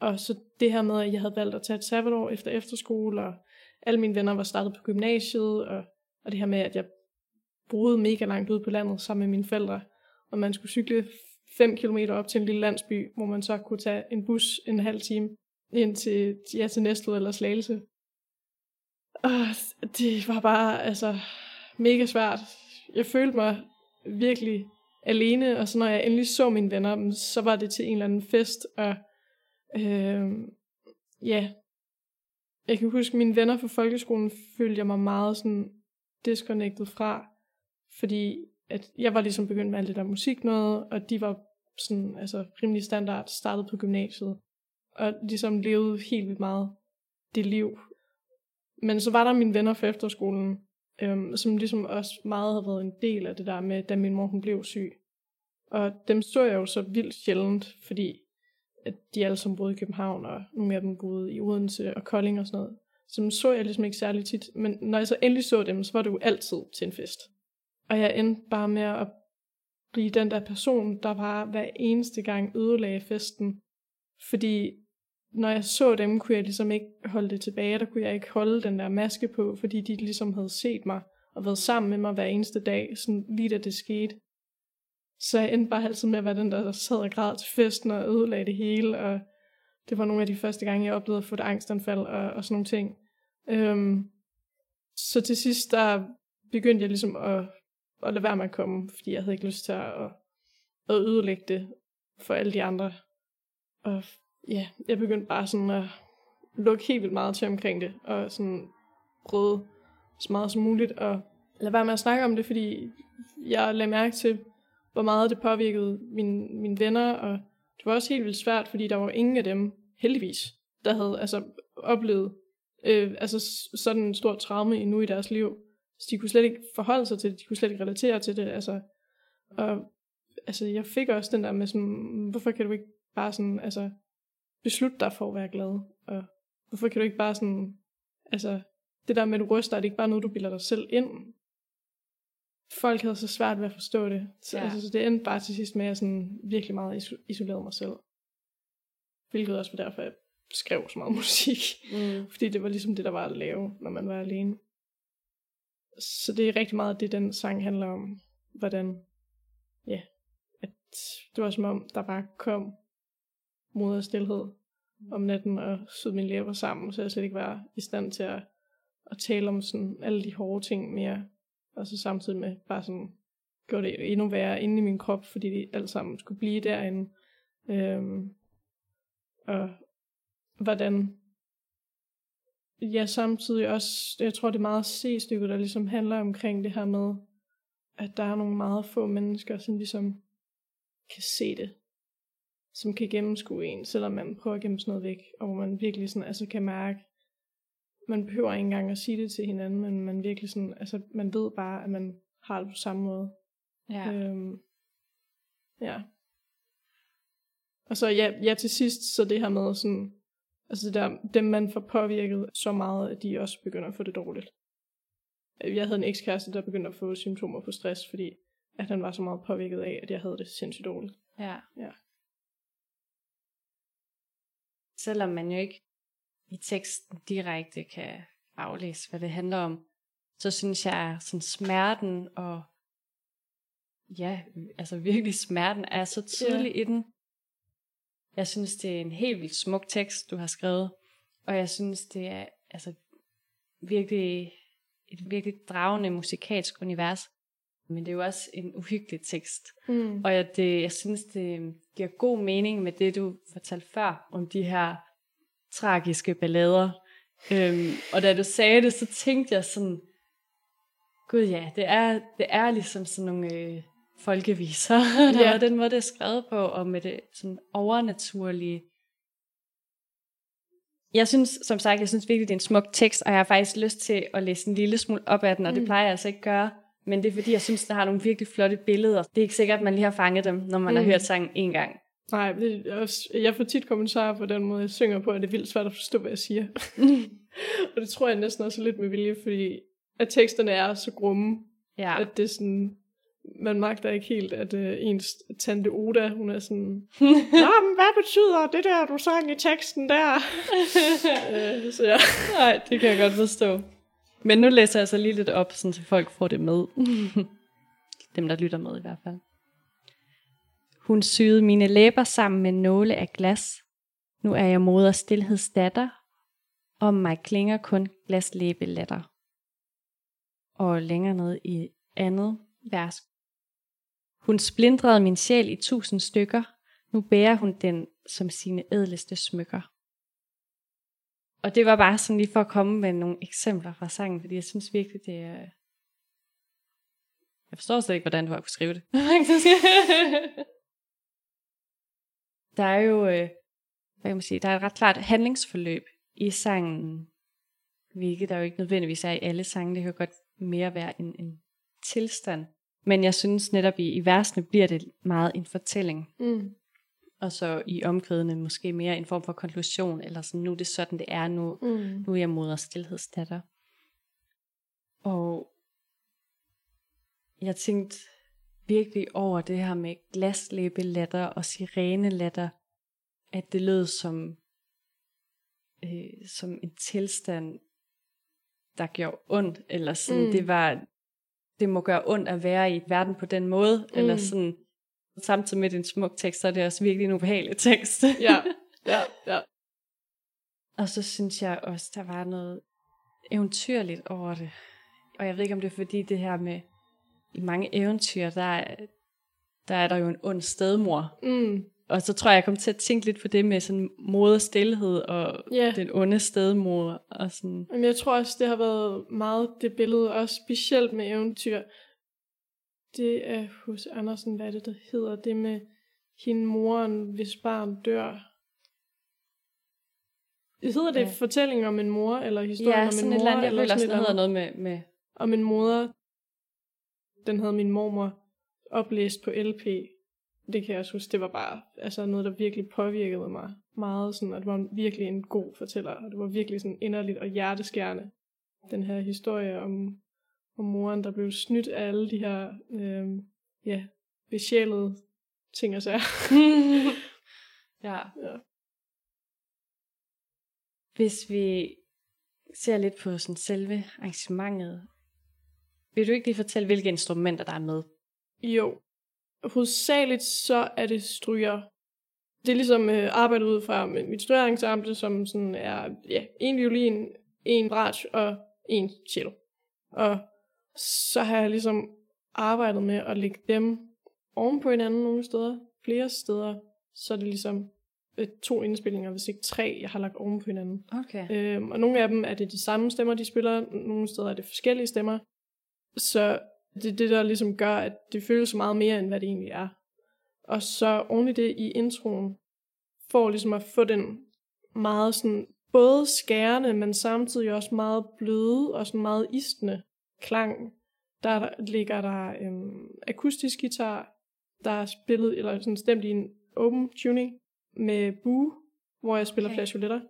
Og så det her med, at jeg havde valgt at tage et sabbatår efter efterskole, og alle mine venner var startet på gymnasiet, og, og det her med, at jeg boede mega langt ude på landet sammen med mine forældre, og man skulle cykle 5 km op til en lille landsby, hvor man så kunne tage en bus en halv time ind til, ja, til Næstved eller Slagelse. Og det var bare altså mega svært. Jeg følte mig virkelig alene, og så når jeg endelig så mine venner, så var det til en eller anden fest, og øh, ja, jeg kan huske, mine venner fra folkeskolen følte jeg mig meget sådan disconnected fra, fordi at jeg var ligesom begyndt med alt det der musik noget, og de var sådan, altså rimelig standard, startede på gymnasiet, og ligesom levede helt vildt meget det liv. Men så var der mine venner fra efterskolen, øhm, som ligesom også meget havde været en del af det der med, da min mor hun blev syg. Og dem så jeg jo så vildt sjældent, fordi at de alle sammen boede i København, og nogle af dem boede i Odense og Kolding og sådan noget. Så dem så jeg ligesom ikke særlig tit. Men når jeg så endelig så dem, så var det jo altid til en fest. Og jeg endte bare med at blive den der person, der bare hver eneste gang ødelagde festen. Fordi når jeg så dem, kunne jeg ligesom ikke holde det tilbage. Der kunne jeg ikke holde den der maske på, fordi de ligesom havde set mig og været sammen med mig hver eneste dag, sådan lige da det skete. Så jeg endte bare altid med at være den, der sad og græd til festen og ødelagde det hele, og det var nogle af de første gange, jeg oplevede at få et angstanfald og, og sådan nogle ting. Øhm, så til sidst, der begyndte jeg ligesom at, at lade være med at komme, fordi jeg havde ikke lyst til at, at, ødelægge det for alle de andre. Og ja, jeg begyndte bare sådan at lukke helt vildt meget til omkring det, og sådan prøve så meget som muligt at lade være med at snakke om det, fordi jeg lagde mærke til, hvor meget det påvirkede mine, mine venner, og det var også helt vildt svært, fordi der var ingen af dem, heldigvis, der havde altså, oplevet øh, altså, sådan en stor traume endnu i deres liv. Så de kunne slet ikke forholde sig til det, de kunne slet ikke relatere til det. Altså, og altså, jeg fik også den der med sådan, hvorfor kan du ikke bare sådan, altså, beslutte dig for at være glad? Og hvorfor kan du ikke bare sådan, altså, det der med, at du ryster, er det ikke bare noget, du bilder dig selv ind? Folk havde så svært ved at forstå det. Så, Ja. altså, så det endte bare til sidst med, at jeg sådan virkelig meget iso- isolerede mig selv. Hvilket også var derfor, jeg skrev så meget musik. Mm. Fordi det var ligesom det, der var at lave, når man var alene. Så det er rigtig meget det, den sang handler om. Hvordan, ja, at det var som om, der bare kom mod og stillhed om natten og sød min læber sammen, så jeg slet ikke var i stand til at, at tale om sådan alle de hårde ting mere. Og så samtidig med bare sådan, gjorde det endnu værre inde i min krop, fordi det alt sammen skulle blive derinde. Øhm, og hvordan ja, samtidig også, jeg tror det er meget C-stykket, der ligesom handler omkring det her med, at der er nogle meget få mennesker, som ligesom kan se det, som kan gennemskue en, selvom man prøver at gemme sådan noget væk, og hvor man virkelig sådan, altså kan mærke, man behøver ikke engang at sige det til hinanden, men man virkelig sådan, altså man ved bare, at man har det på samme måde. Ja. Øhm, ja. Og så ja, ja, til sidst, så det her med sådan, altså det der, dem man får påvirket så meget, at de også begynder at få det dårligt. Jeg havde en ekskæreste, der begyndte at få symptomer på stress, fordi at han var så meget påvirket af, at jeg havde det sindssygt dårligt. Ja. Ja. Selvom man jo ikke i teksten direkte kan aflæse, hvad det handler om, så synes jeg, at sådan smerten og ja, altså virkelig smerten er så tydelig ja. i den. Jeg synes, det er en helt vildt smuk tekst, du har skrevet, og jeg synes, det er altså virkelig et virkelig dragende musikalsk univers. Men det er jo også en uhyggelig tekst. Mm. Og jeg, det, jeg synes, det giver god mening med det, du fortalte før, om de her tragiske ballader. Øhm, og da du sagde det, så tænkte jeg sådan, gud ja, det er, det er ligesom sådan nogle øh, folkeviser, Ja. er den måde, det er skrevet på, og med det sådan overnaturlige. Jeg synes, som sagt, jeg synes virkelig, det er en smuk tekst, og jeg har faktisk lyst til at læse en lille smule op af den, og det Mm. plejer jeg altså ikke at gøre. Men det er fordi, jeg synes, der har nogle virkelig flotte billeder. Det er ikke sikkert, at man lige har fanget dem, når man mm. har hørt sangen en gang. Nej, det er også, jeg får tit kommentarer på den måde, jeg synger på, at det er vildt svært at forstå, hvad jeg siger. og det tror jeg næsten også er lidt med vilje, fordi at teksterne er så grumme, ja. at det er sådan, man magter ikke helt, at øh, ens tante Oda, hun er sådan, Nå, men hvad betyder det der, du sang i teksten der? øh, så ja. Nej, det kan jeg godt forstå. Men nu læser jeg så lige lidt op, sådan, så folk får det med. Dem, der lytter med i hvert fald. Hun syede mine læber sammen med nåle af glas. Nu er jeg moder stillhedsdatter. Om mig klinger kun glaslæbelatter. Og længere ned i andet vers. Hun splindrede min sjæl i tusind stykker. Nu bærer hun den som sine ædleste smykker. Og det var bare sådan lige for at komme med nogle eksempler fra sangen, fordi jeg synes virkelig, det er... Jeg forstår slet ikke, hvordan du har kunne skrive det. der er jo, øh, hvad kan man sige, der er et ret klart handlingsforløb i sangen, hvilket der jo ikke nødvendigvis er i alle sange. Det kan godt mere være en, en tilstand. Men jeg synes netop i, i versene bliver det meget en fortælling. Mm. Og så i omkvædene måske mere en form for konklusion, eller sådan, nu er det sådan, det er, nu, Mm. nu er jeg moder stillhedsdatter. Og jeg tænkte virkelig over det her med glaslæbelatter og sirenelatter, at det lød som, øh, som en tilstand, der gjorde ondt, eller sådan, mm. det var, det må gøre ondt at være i verden på den måde, mm. eller sådan, samtidig med din smuk tekst, så er det også virkelig en ubehagelig tekst. Ja, ja, ja. Og så synes jeg også, der var noget eventyrligt over det. Og jeg ved ikke, om det er fordi det her med, i mange eventyr, der er, der, er der jo en ond stedmor. Mm. Og så tror jeg, jeg kom til at tænke lidt på det med sådan moder stillhed og Ja. den onde stedmor. Og sådan. Men jeg tror også, det har været meget det billede, også specielt med eventyr. Det er hos Andersen, hvad er det, der hedder det med hende moren, hvis barn dør. Hedder det Ja. ja. fortælling om en mor, eller historien Ja, om sådan en et mor? eller andet. Jeg føler også, sådan det et hedder noget med, med? Om en moder. Den havde min mormor oplæst på LP. Det kan jeg også huske, det var bare altså noget, der virkelig påvirkede mig meget. Sådan, at det var virkelig en god fortæller, og det var virkelig sådan inderligt og hjerteskærende. Den her historie om, om moren, der blev snydt af alle de her øh, ja, besjælede ting og sager. ja. Ja. Hvis vi ser lidt på sådan selve arrangementet, vil du ikke lige fortælle, hvilke instrumenter der er med? Jo. Hovedsageligt så er det stryger. Det er ligesom øh, arbejdet ud fra mit strygeensemble, som sådan er ja, en violin, en bratsch og en cello. Og så har jeg ligesom arbejdet med at lægge dem oven på hinanden nogle steder. Flere steder, så er det ligesom øh, to indspillinger, hvis ikke tre, jeg har lagt oven på hinanden. Okay. Øhm, og nogle af dem er det de samme stemmer, de spiller. Nogle steder er det forskellige stemmer. Så det er det, der ligesom gør, at det føles meget mere, end hvad det egentlig er. Og så oven i det i introen, for ligesom at få den meget sådan, både skærende, men samtidig også meget bløde og sådan meget istende klang. Der, ligger der øhm, akustisk guitar, der er spillet, eller sådan stemt i en open tuning med bue, hvor jeg spiller okay. flageoletter.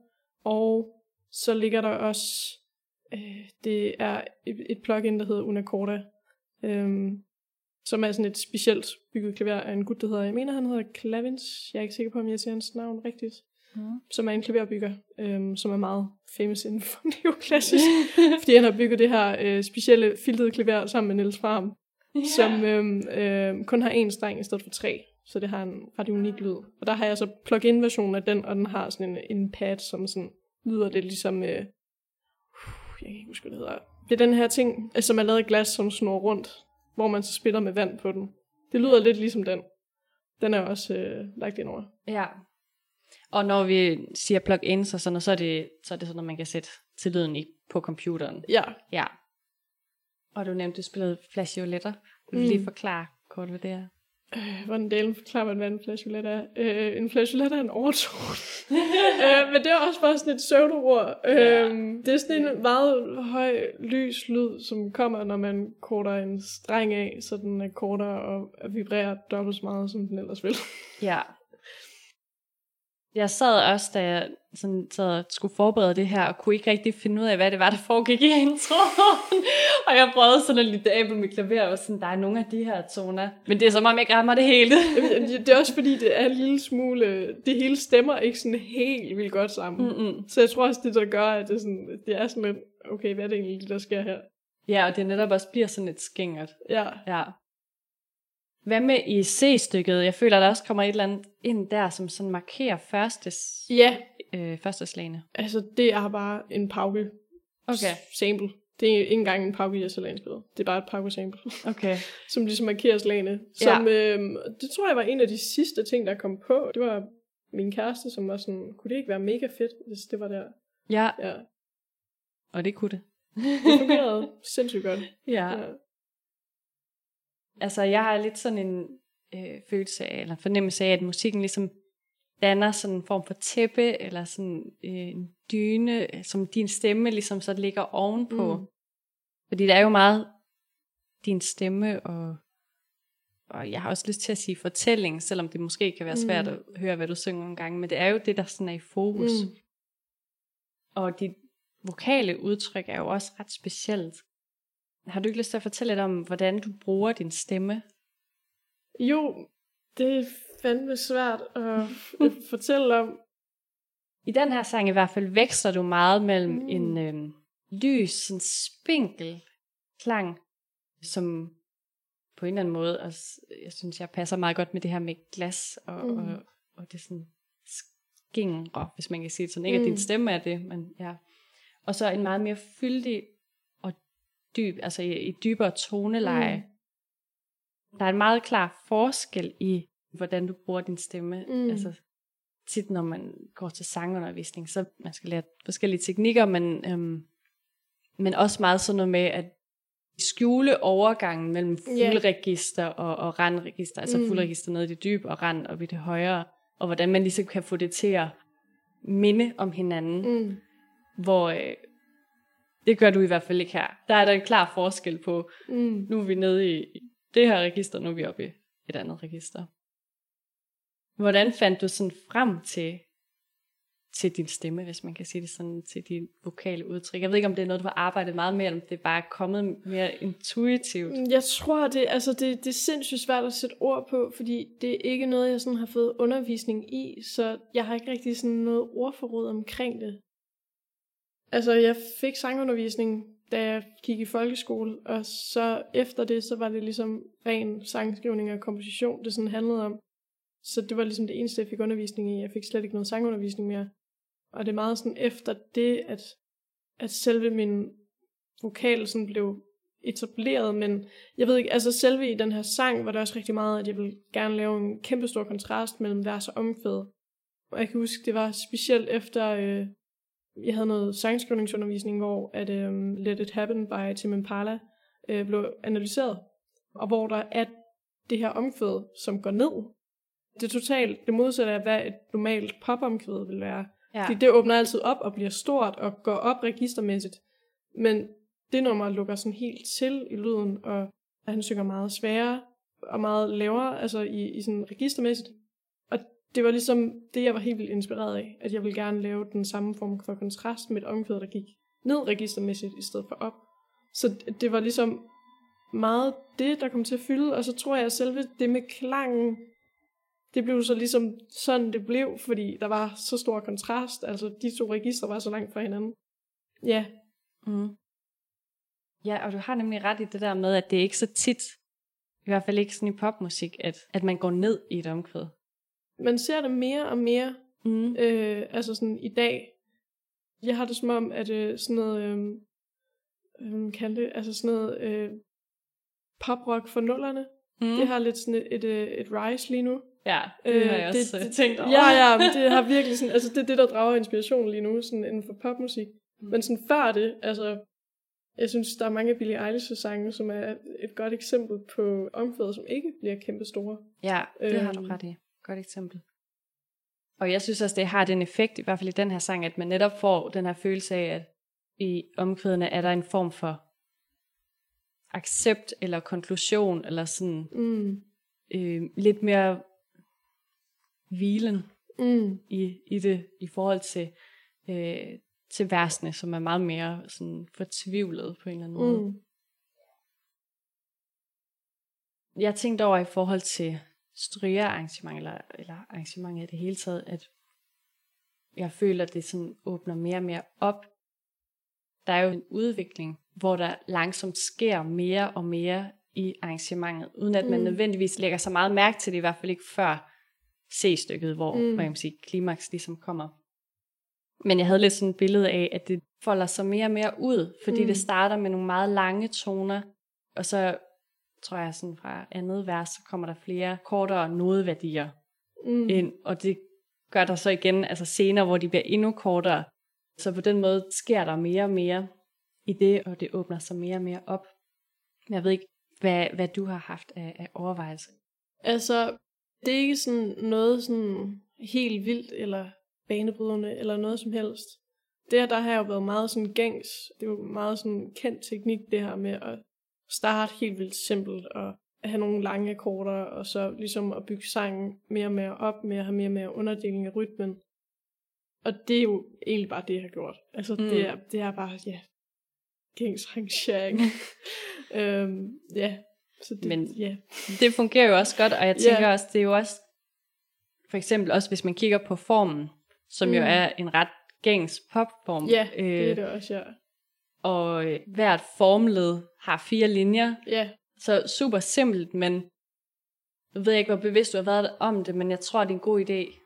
Og så ligger der også, øh, det er et, et plugin, der hedder Unacorda, øhm, som er sådan et specielt bygget klaver af en gut, der hedder, jeg mener han hedder Clavins, jeg er ikke sikker på, om jeg siger hans navn rigtigt, Mm. som er en klaverbygger, øhm, som er meget famous inden for neoklassisk, fordi han har bygget det her øh, specielle filtede klaver sammen med Niels Farm, som øhm, øhm, kun har én streng i stedet for tre. Så det har en ret unik lyd. Og der har jeg så plug-in versionen af den, og den har sådan en, en pad, som sådan lyder lidt ligesom... Øh, jeg kan ikke huske, hvad det hedder. Det er den her ting, øh, som er lavet af glas, som snor rundt, hvor man så spiller med vand på den. Det lyder lidt ligesom den. Den er også øh, lagt ind over. Ja. Og når vi siger plug-ins og sådan noget, så er det, så er det sådan, at man kan sætte til lyden i, på computeren. Ja, Ja. Og du nævnte, du spillede flageoletter. Vil du Mm. lige forklare kort, hvad det er? Øh, hvordan delen forklarer man, hvad en flageolet er? Øh, en flageolet er en overtone. øh, men det er også bare sådan et pseudo-ord. Ja. Øh, det er sådan en meget høj, lys lyd, som kommer, når man korter en streng af, så den er kortere og vibrerer dobbelt så meget, som den ellers vil. Ja. Jeg sad også, da jeg sådan, og skulle forberede det her, og kunne ikke rigtig finde ud af, hvad det var, der foregik i introen. og jeg prøvede sådan at lytte af på mit klaver, og sådan, der er nogle af de her toner. Men det er som om, jeg rammer det hele. Det er også fordi, det er en lille smule... Det hele stemmer ikke sådan helt vildt godt sammen. Mm. Mm-mm. Så jeg tror også, det der gør, at det er sådan, det er sådan lidt, okay, hvad er det egentlig, der sker her? Ja, og det netop også bliver sådan lidt skingert. Ja, Ja. Hvad med i C-stykket? Jeg føler, der også kommer et eller andet ind der, som sådan markerer første, ja øh, første slagene. altså det er bare en pauke Okay. sample. Det er ikke engang en pauke, jeg selv. Det er bare et pauke sample, Okay. som ligesom markerer slagene. Som, øhm, det tror jeg var en af de sidste ting, der kom på. Det var min kæreste, som var sådan, kunne det ikke være mega fedt, hvis det var der? Ja, Ja, og det kunne det. det fungerede sindssygt godt. Ja. Ja. Altså, jeg har lidt sådan en øh, følelse af, eller fornemmelse af, at musikken ligesom danner sådan en form for tæppe, eller sådan øh, en dyne, som din stemme ligesom så ligger ovenpå. Mm. Fordi det er jo meget din stemme, og, og jeg har også lyst til at sige fortælling, selvom det måske kan være svært Mm. at høre, hvad du synger nogle gange, men det er jo det, der sådan er i fokus. Mm. Og dit vokale udtryk er jo også ret specielt. Har du ikke lyst til at fortælle lidt om, hvordan du bruger din stemme? Jo, det er fandme svært at at fortælle om. I den her sang i hvert fald veksler du meget mellem mm. Mm. en øh, lys, sådan spinkel klang, som på en eller anden måde, også, jeg synes, jeg passer meget godt med det her med glas, og, mm. Mm. og, og det sådan skingre, hvis man kan sige det sådan. Ikke at Mm. din stemme er det, men ja. Og så en meget mere fyldig og dyb, altså i, i dybere toneleje. Mm. Der er en meget klar forskel i, hvordan du bruger din stemme. Mm. Altså, tit når man går til sangundervisning, så man skal lære forskellige teknikker, men, øhm, men også meget sådan noget med at skjule overgangen mellem fuldregister og, og randregister, altså Mm. fuldregister nede i det dybe og rand op i det højere, og hvordan man ligesom kan få det til at minde om hinanden, Mm. hvor øh, det gør du i hvert fald ikke her. Der er der en klar forskel på, Mm. nu er vi nede i det her register, nu er vi oppe i et andet register. Hvordan fandt du sådan frem til, til din stemme, hvis man kan sige det sådan, til dit vokale udtryk? Jeg ved ikke, om det er noget, du har arbejdet meget med, eller om det bare er kommet mere intuitivt. Jeg tror, det, altså det, det er sindssygt svært at sætte ord på, fordi det er ikke noget, jeg sådan har fået undervisning i, så jeg har ikke rigtig sådan noget ordforråd omkring det. Altså, jeg fik sangundervisning, da jeg gik i folkeskole, og så efter det, så var det ligesom ren sangskrivning og komposition, det sådan handlede om. Så det var ligesom det eneste, jeg fik undervisning i. Jeg fik slet ikke noget sangundervisning mere. Og det er meget sådan efter det, at, at selve min vokal sådan blev etableret, men jeg ved ikke, altså selve i den her sang var der også rigtig meget, at jeg ville gerne lave en kæmpe stor kontrast mellem vers og omkvæd. Og jeg kan huske, det var specielt efter, øh, jeg havde noget sangskrivningsundervisning, hvor at øh, Let It Happen by Tim Impala øh, blev analyseret, og hvor der er det her omkvæd, som går ned. Det er totalt det modsatte af, hvad et normalt popomkvæd vil være. Ja. Fordi det åbner altid op og bliver stort og går op registermæssigt. Men det nummer lukker sådan helt til i lyden, og han synger meget sværere og meget lavere, altså i, i sådan registermæssigt. Det var ligesom det, jeg var helt vildt inspireret af, at jeg ville gerne lave den samme form for kontrast med et omkvæd, der gik ned registermæssigt i stedet for op. Så det- var ligesom meget det, der kom til at fylde, og så tror jeg, at selve det med klangen, det blev så ligesom sådan, det blev, fordi der var så stor kontrast, altså de to register var så langt fra hinanden. Ja, Mm. Ja, og du har nemlig ret i det der med, at det er ikke så tit, i hvert fald ikke sådan i popmusik, at, at man går ned i et omkvæd man ser det mere og mere, Mm. øh, altså sådan i dag. Jeg har det som om, at øh, sådan noget, øh, øh, kan det, altså sådan noget øh, poprock for nullerne, Mm. det har lidt sådan et, et, øh, et rise lige nu. Ja, det Øh, har jeg også det- det, tænkt over. Ja, ja, men det har virkelig sådan, altså det er det, der drager inspiration lige nu, sådan inden for popmusik. Mm. Men sådan før det, altså, jeg synes, der er mange Billie Eilish-sange, som er et godt eksempel på omkvædet, som ikke bliver kæmpe store. Ja, det har du Øhm. ret i. Godt eksempel. Og jeg synes også, det har den effekt, i hvert fald i den her sang, at man netop får den her følelse af, at i omkvædene er der en form for accept eller konklusion, eller sådan Mm. øh, lidt mere hvilen Mm. i, i det, i forhold til, øh, til versene, som er meget mere sådan fortvivlet på en eller anden måde. Mm. jeg tænkte over i forhold til strygerarrangement, eller, eller arrangementer i det hele taget, at jeg føler, at det sådan åbner mere og mere op. Der er jo en udvikling, hvor der langsomt sker mere og mere i arrangementet, uden at man Mm. nødvendigvis lægger så meget mærke til det, i hvert fald ikke før C-stykket, hvor Mm. man kan sige, klimaks ligesom kommer. Men jeg havde lidt sådan et billede af, at det folder sig mere og mere ud, fordi mm. det starter med nogle meget lange toner, og så tror jeg sådan fra andet vers, så kommer der flere kortere nodeværdier Mm. ind, og det gør der så igen, altså senere, hvor de bliver endnu kortere. Så på den måde sker der mere og mere i det, og det åbner sig mere og mere op. Men jeg ved ikke, hvad, hvad du har haft af, af overvejelser. Altså, det er ikke sådan noget sådan helt vildt, eller banebrydende, eller noget som helst. Det her, der har jo været meget sådan gængs. Det er jo meget sådan kendt teknik, det her med at starte helt vildt simpelt, og have nogle lange akkorder, og så ligesom at bygge sangen mere og mere op, med at have mere og mere underdeling af rytmen. Og det er jo egentlig bare det, jeg har gjort. Altså, mm. det, er, det er bare, ja, gængs rangering. øhm, ja, så det, Men- ja. Det fungerer jo også godt, og jeg tænker Ja. også, det er jo også, for eksempel også hvis man kigger på formen, som mm. jo er en ret gængs popform. ja, det er øh, det også, ja. Og øh, hvert formled har fire linjer, Ja, så super simpelt, men jeg ved ikke, hvor bevidst du har været om det, men jeg tror, det er en god idé.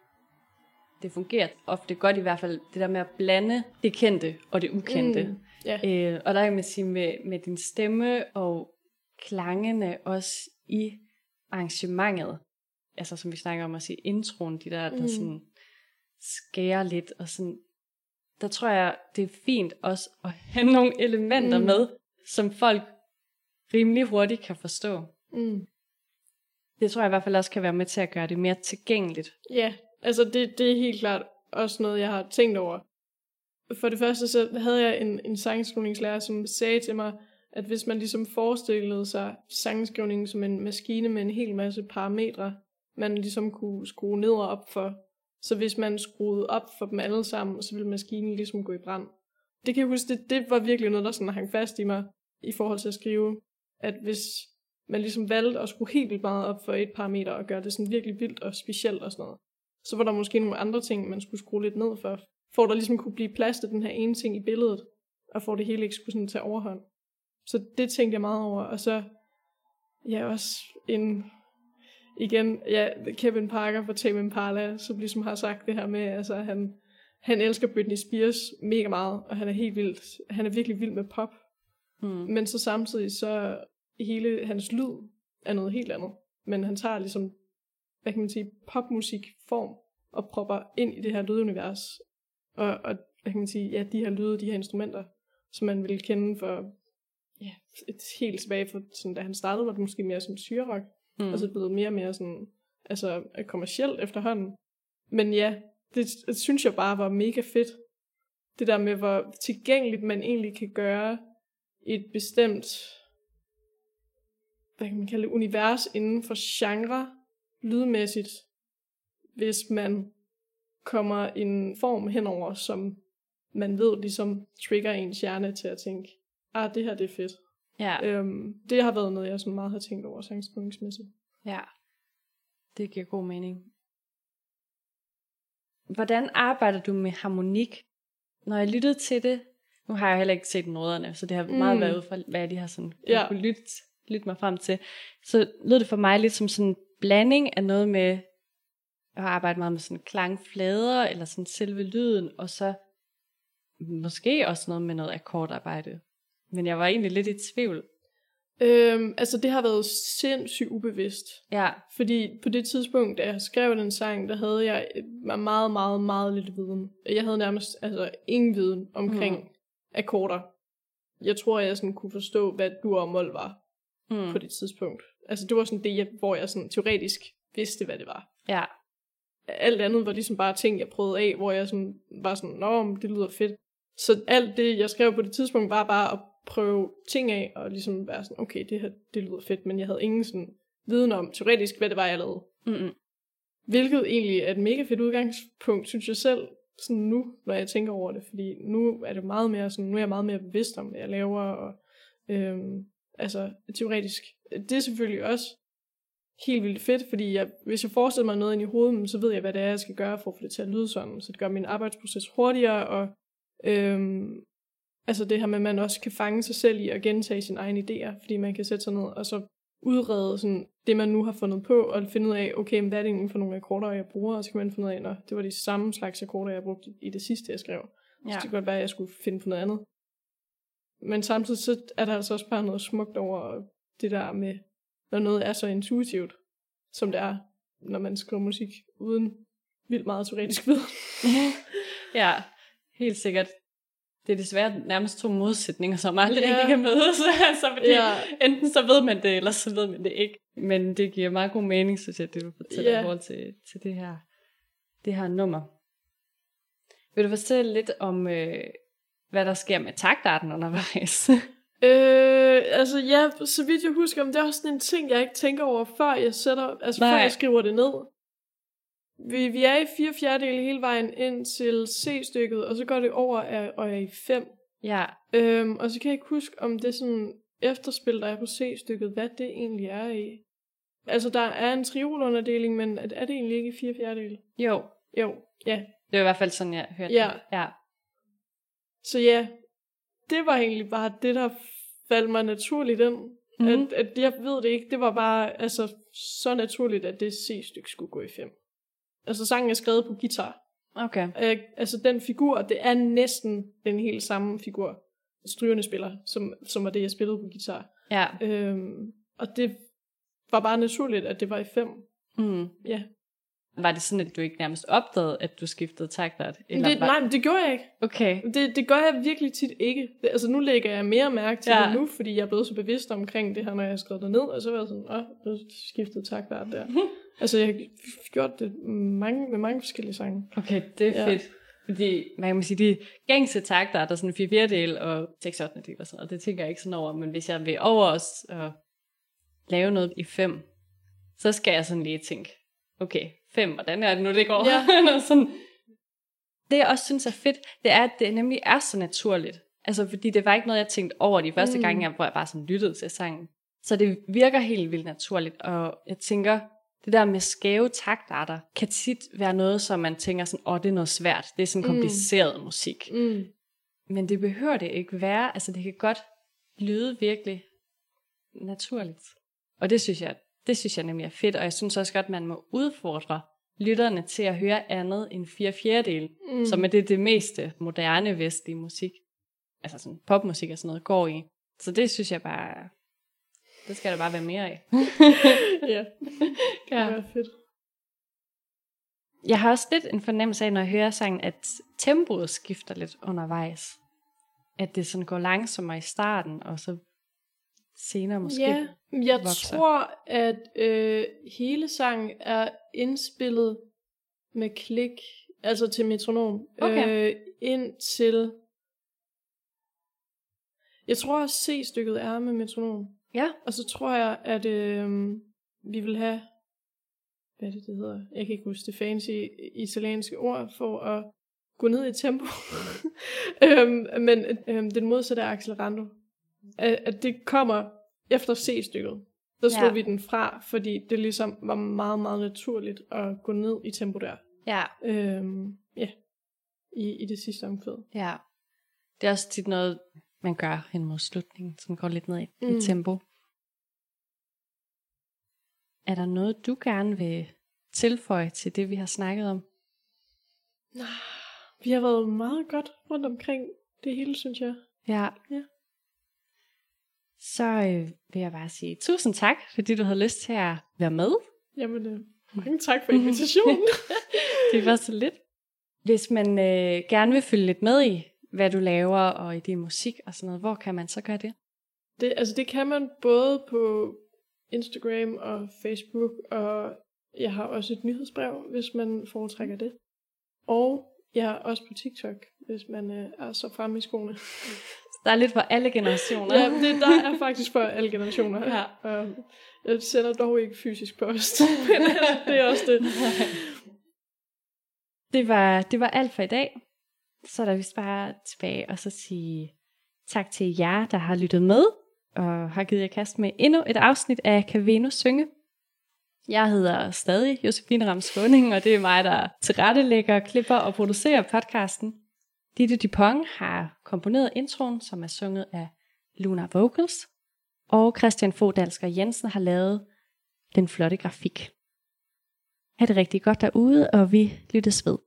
Det fungerer ofte godt i hvert fald, det der med at blande det kendte og det ukendte. Mm, ja. Øh, og der kan man sige, med, med din stemme og klangene også i arrangementet, altså som vi snakker om at sige, introen, de der, der Mm. sådan skærer lidt, og sådan, der tror jeg, det er fint også at have nogle elementer Mm. med, som folk rimelig hurtigt kan forstå. Mm. Det tror jeg i hvert fald også kan være med til at gøre det mere tilgængeligt. Ja, altså det, det er helt klart også noget, jeg har tænkt over. For det første så havde jeg en, en sangskrivningslærer, som sagde til mig, at hvis man ligesom forestillede sig sangskrivningen som en maskine med en hel masse parametre, man ligesom kunne skrue ned og op for, så hvis man skruede op for dem alle sammen, så ville maskinen ligesom gå i brand. Det kan jeg huske, det, det var virkelig noget, der sådan hang fast i mig, i forhold til at skrive, at hvis man ligesom valgte at skrue helt vildt meget op for et parameter, og gøre det sådan virkelig vildt og specielt og sådan noget, så var der måske nogle andre ting, man skulle skrue lidt ned for, for der ligesom kunne blive plads til den her ene ting i billedet, og for det hele ikke skulle sådan tage overhånd. Så det tænkte jeg meget over, og så ja, også en, igen, ja, Kevin Parker fra Tame Impala, som ligesom har sagt det her med, altså han, han elsker Britney Spears mega meget, og han er helt vildt, han er virkelig vild med pop, Hmm. men så samtidig så hele hans lyd er noget helt andet. Men han tager ligesom, hvad kan man sige, popmusikform og propper ind i det her lydunivers. Og, og hvad kan man sige, ja, de her lyde, de her instrumenter, som man vil kende for, ja, et helt tilbage for, sådan, da han startede, var det måske mere sådan syrerock. Mm. og så er det blevet mere og mere sådan, altså kommercielt efterhånden. Men ja, det, det synes jeg bare var mega fedt. Det der med, hvor tilgængeligt man egentlig kan gøre et bestemt, hvad kan man kalde det, univers inden for genre, lydmæssigt, hvis man kommer en form henover, som man ved ligesom trigger ens hjerne til at tænke, ah, det her det er fedt. Ja, Øhm, det har været noget, jeg sådan meget har tænkt over sangskrivningsmæssigt. ja. Det giver god mening. Hvordan arbejder du med harmonik? Når jeg lyttede til det, nu har jeg heller ikke set noderne, så det har meget Mm. været ud fra, hvad jeg lige har sådan, Ja. kunne lytte, lytte mig frem til. Så lød det for mig lidt som sådan en blanding af noget med at arbejde meget med sådan klangflader, eller sådan selve lyden, og så måske også noget med noget akkordarbejde. Men jeg var egentlig lidt i tvivl. Øhm, altså det har været sindssygt ubevidst. Ja, Fordi på det tidspunkt, da jeg skrev den sang, der havde jeg øh, meget, meget, meget lidt viden. Jeg havde nærmest altså, ingen viden omkring Mm. akkorder. Jeg tror, jeg sådan kunne forstå, hvad dur og mol var mm. på det tidspunkt. Altså det var sådan det, jeg, hvor jeg sådan teoretisk vidste, hvad det var. ja, Alt andet var ligesom bare ting, jeg prøvede af, hvor jeg sådan var sådan, nå, det lyder fedt. Så alt det, jeg skrev på det tidspunkt, var bare at prøve ting af, og ligesom være sådan, okay, det her, det lyder fedt, men jeg havde ingen sådan viden om teoretisk, hvad det var, jeg lavede. Mm-mm. Hvilket egentlig er et mega fedt udgangspunkt, synes jeg selv, sådan nu, når jeg tænker over det. Fordi nu er det meget mere sådan, nu er jeg meget mere bevidst om, hvad jeg laver, og øhm, altså teoretisk. Det er selvfølgelig også helt vildt fedt, fordi jeg, hvis jeg forestiller mig noget ind i hovedet, så ved jeg, hvad det er, jeg skal gøre for at få det til at lyde sådan. Så det gør min arbejdsproces hurtigere, og øhm, altså det her med, at man også kan fange sig selv i at gentage sine egne idéer, fordi man kan sætte sig ned og så udrede sådan det, man nu har fundet på, og finde ud af, okay, hvad er det egentlig for nogle akkorder, jeg bruger, og så kan man finde ud af, at det var de samme slags akkorder, jeg brugte i det sidste, jeg skrev. Ja. Så det kan godt være, at jeg skulle finde på noget andet. Men samtidig så er der altså også bare noget smukt over det der med, når noget er så intuitivt, som det er, når man skriver musik uden vildt meget teoretisk viden. ja, helt sikkert. Det er desværre nærmest to modsætninger, som aldrig Ja. rigtig kan mødes. altså, fordi Ja. ja. enten så ved man det, eller så ved man det ikke. Men det giver meget god mening, synes jeg, det du fortæller Ja. i forhold til, til det her. det her nummer. Vil du fortælle lidt om, øh, hvad der sker med taktarten undervejs? Øh, altså ja, så vidt jeg husker, men det er også sådan en ting, jeg ikke tænker over, før jeg sætter, altså Nej. før jeg skriver det ned. Vi, vi er i fire fjerdedele hele vejen ind til C-stykket, og så går det over af- og er i fem. ja, Øhm, og så kan jeg ikke huske, om det er sådan efterspil, der er på C-stykket, hvad det egentlig er i. Altså, der er en triolunderdeling, men er er det egentlig ikke i fire fjerdedele? jo. Jo, ja. Det var i hvert fald sådan, jeg hørte Ja. det. Ja. Så ja, det var egentlig bare det, der faldt mig naturligt ind. Mhm. Mm. At, at jeg ved det ikke, det var bare altså, så naturligt, at det C-stykke skulle gå i fem. Altså sangen er skrevet på guitar. Okay. Øh, altså den figur, det er næsten den helt samme figur, strygerne spiller, som, som var det, jeg spillede på guitar. Ja. Øhm, og det var bare naturligt, at det var i fem. Mm. Ja. Var det sådan, at du ikke nærmest opdagede, at du skiftede taktart? Eller Det, var... nej, men det gjorde jeg ikke. Okay. Det, det gør jeg virkelig tit ikke. Det, altså nu lægger jeg mere mærke til Ja. det nu, fordi jeg er blevet så bevidst omkring det her, når jeg har skrevet det ned, og så var jeg sådan, åh, nu skiftede taktart der. altså jeg har gjort det mange, med mange forskellige sange. Okay, det er Ja. fedt. Fordi, man kan sige, de gængse takter, der er sådan 4 fjerdedel og 6 8 del og sådan noget, det tænker jeg ikke sådan over. Men hvis jeg vil over os og lave noget i 5, så skal jeg sådan lige tænke, okay, 5, hvordan er det nu, det går? Ja. Sådan. Det jeg også synes er fedt, det er, at det nemlig er så naturligt. Altså, fordi det var ikke noget, jeg tænkte over de første mm. gange, jeg, hvor jeg bare sådan lyttede til sangen. Så det virker helt vildt naturligt, og jeg tænker, det der med skæve taktarter, kan tit være noget, som man tænker sådan, åh, oh, det er noget svært, det er sådan Mm. kompliceret musik. Mm. Men det behøver det ikke være, altså det kan godt lyde virkelig naturligt. Og det synes jeg, det synes jeg nemlig er fedt, og jeg synes også godt, man må udfordre lytterne til at høre andet end fire fjerdedel, Mm. mm. som er det, det meste moderne vestlige musik, altså sådan popmusik og sådan noget, går i. Så det synes jeg bare, det skal der bare være mere af. ja, det Ja. fedt. Jeg har også lidt en fornemmelse af, når jeg hører sangen, at tempoet skifter lidt undervejs. At det sådan går langsommere i starten, og så senere måske. Ja, jeg vokser. tror, at øh, hele sangen er indspillet med klik, altså til metronom, Okay. øh, ind til... Jeg tror også, C-stykket er med metronom. Ja. Og så tror jeg, at øh, vi vil have, hvad er det, det hedder? Jeg kan ikke huske det fancy italienske ord for at gå ned i tempo. øhm, men øhm, den modsatte er accelerando. At, at det kommer efter C-stykket. Der slog Ja. ja. vi den fra, fordi det ligesom var meget, meget naturligt at gå ned i tempo der. Ja. Øhm, ja, i, i det sidste omkvæd. Ja. Det er også tit noget, man gør hen mod slutningen, som går lidt ned i, mm. i tempo. Er der noget, du gerne vil tilføje til det, vi har snakket om? Vi har været meget godt rundt omkring det hele, synes jeg. Ja. Ja. Så øh, vil jeg bare sige tusind tak, fordi du havde lyst til at være med. Jamen, øh, mange tak for invitationen. Det var så lidt. Hvis man øh, gerne vil følge lidt med i, hvad du laver og i din musik og sådan noget, hvor kan man så gøre det? Det, altså det kan man både på Instagram og Facebook, og jeg har også et nyhedsbrev, hvis man foretrækker det. Og jeg er også på TikTok, hvis man øh, er så fremme i skoene. Der er lidt for alle generationer. ja, det der er faktisk for alle generationer. Ja. Og jeg sender dog ikke fysisk post, men altså, det er også det. Det var, det var alt for i dag. Så er der vist bare tilbage og så sige tak til jer, der har lyttet med og har givet jer kast med endnu et afsnit af Kan Venus synge. Jeg hedder stadig Josefine Rams Skåning, og det er mig, der tilrettelægger, klipper og producerer podcasten. Ditte Dupont har komponeret introen, som er sunget af Luna Vocals, og Christian Fodalsker Jensen har lavet den flotte grafik. Ha' det rigtig godt derude, og vi lyttes ved.